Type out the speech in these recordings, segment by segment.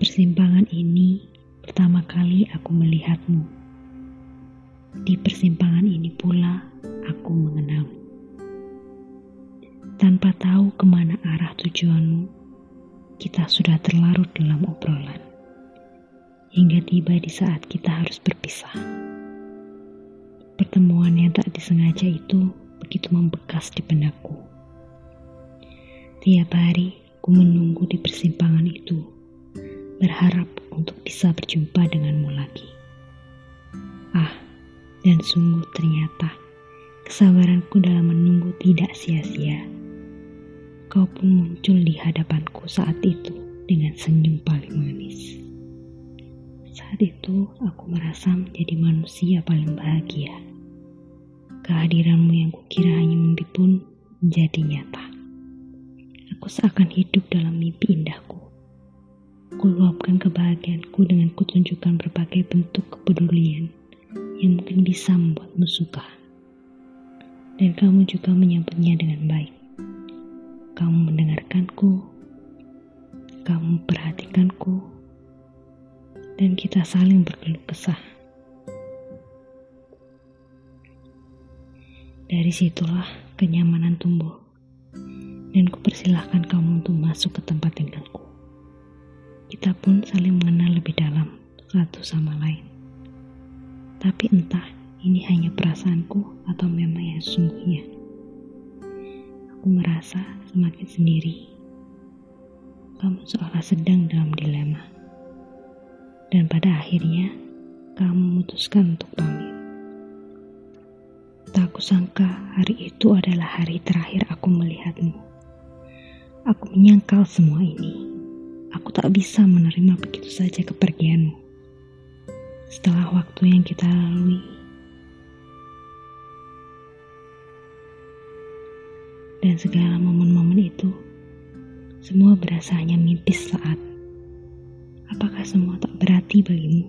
persimpangan ini, pertama kali aku melihatmu. Di persimpangan ini pula, aku mengenalmu. Tanpa tahu ke mana arah tujuanmu, kita sudah terlarut dalam obrolan. Hingga tiba di saat kita harus berpisah. Pertemuan yang tak disengaja itu begitu membekas di benakku. Tiap hari, ku menunggu di persimpangan itu berharap untuk bisa berjumpa denganmu lagi. Ah, dan sungguh ternyata kesabaranku dalam menunggu tidak sia-sia. Kau pun muncul di hadapanku saat itu dengan senyum paling manis. Saat itu aku merasa menjadi manusia paling bahagia. Kehadiranmu yang kukira hanya mimpi pun menjadi nyata. Aku seakan hidup dalam mimpi indahku Kuluapkan kebahagiaanku dengan kutunjukkan berbagai bentuk kepedulian yang mungkin bisa membuatmu suka. Dan kamu juga menyambutnya dengan baik. Kamu mendengarkanku, kamu perhatikanku, dan kita saling berkeluh kesah. Dari situlah kenyamanan tumbuh, dan kupersilahkan kamu untuk masuk ke tempat tinggalku kita pun saling mengenal lebih dalam satu sama lain. Tapi entah ini hanya perasaanku atau memang yang sesungguhnya. Aku merasa semakin sendiri. Kamu seolah sedang dalam dilema. Dan pada akhirnya, kamu memutuskan untuk pamit. Tak kusangka hari itu adalah hari terakhir aku melihatmu. Aku menyangkal semua ini Aku tak bisa menerima begitu saja kepergianmu. Setelah waktu yang kita lalui, dan segala momen-momen itu, semua berasa hanya mimpi saat. Apakah semua tak berarti bagimu?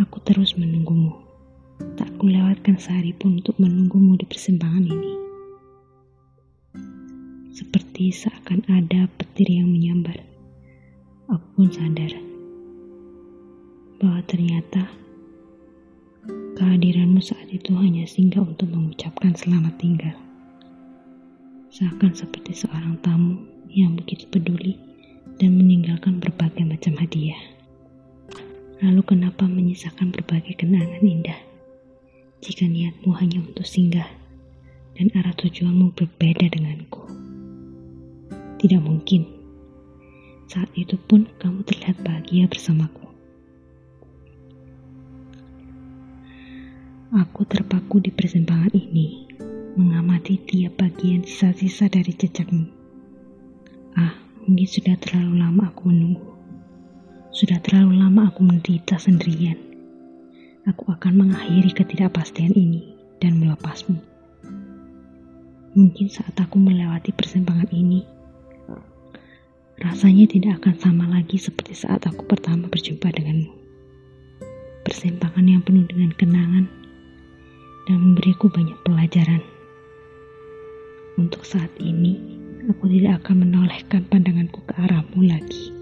Aku terus menunggumu. Tak kulewatkan sehari pun untuk menunggumu di persimpangan ini. Seperti seakan ada petir yang menyambar aku pun sadar bahwa ternyata kehadiranmu saat itu hanya singgah untuk mengucapkan selamat tinggal. Seakan seperti seorang tamu yang begitu peduli dan meninggalkan berbagai macam hadiah. Lalu kenapa menyisakan berbagai kenangan indah jika niatmu hanya untuk singgah dan arah tujuanmu berbeda denganku? Tidak mungkin saat itu pun kamu terlihat bahagia bersamaku. Aku terpaku di persimpangan ini, mengamati tiap bagian sisa-sisa dari jejakmu. Ah, mungkin sudah terlalu lama aku menunggu. Sudah terlalu lama aku menderita sendirian. Aku akan mengakhiri ketidakpastian ini dan melepasmu. Mungkin saat aku melewati persimpangan ini, rasanya tidak akan sama lagi seperti saat aku pertama berjumpa denganmu. Persimpangan yang penuh dengan kenangan dan memberiku banyak pelajaran. Untuk saat ini, aku tidak akan menolehkan pandanganku ke arahmu lagi.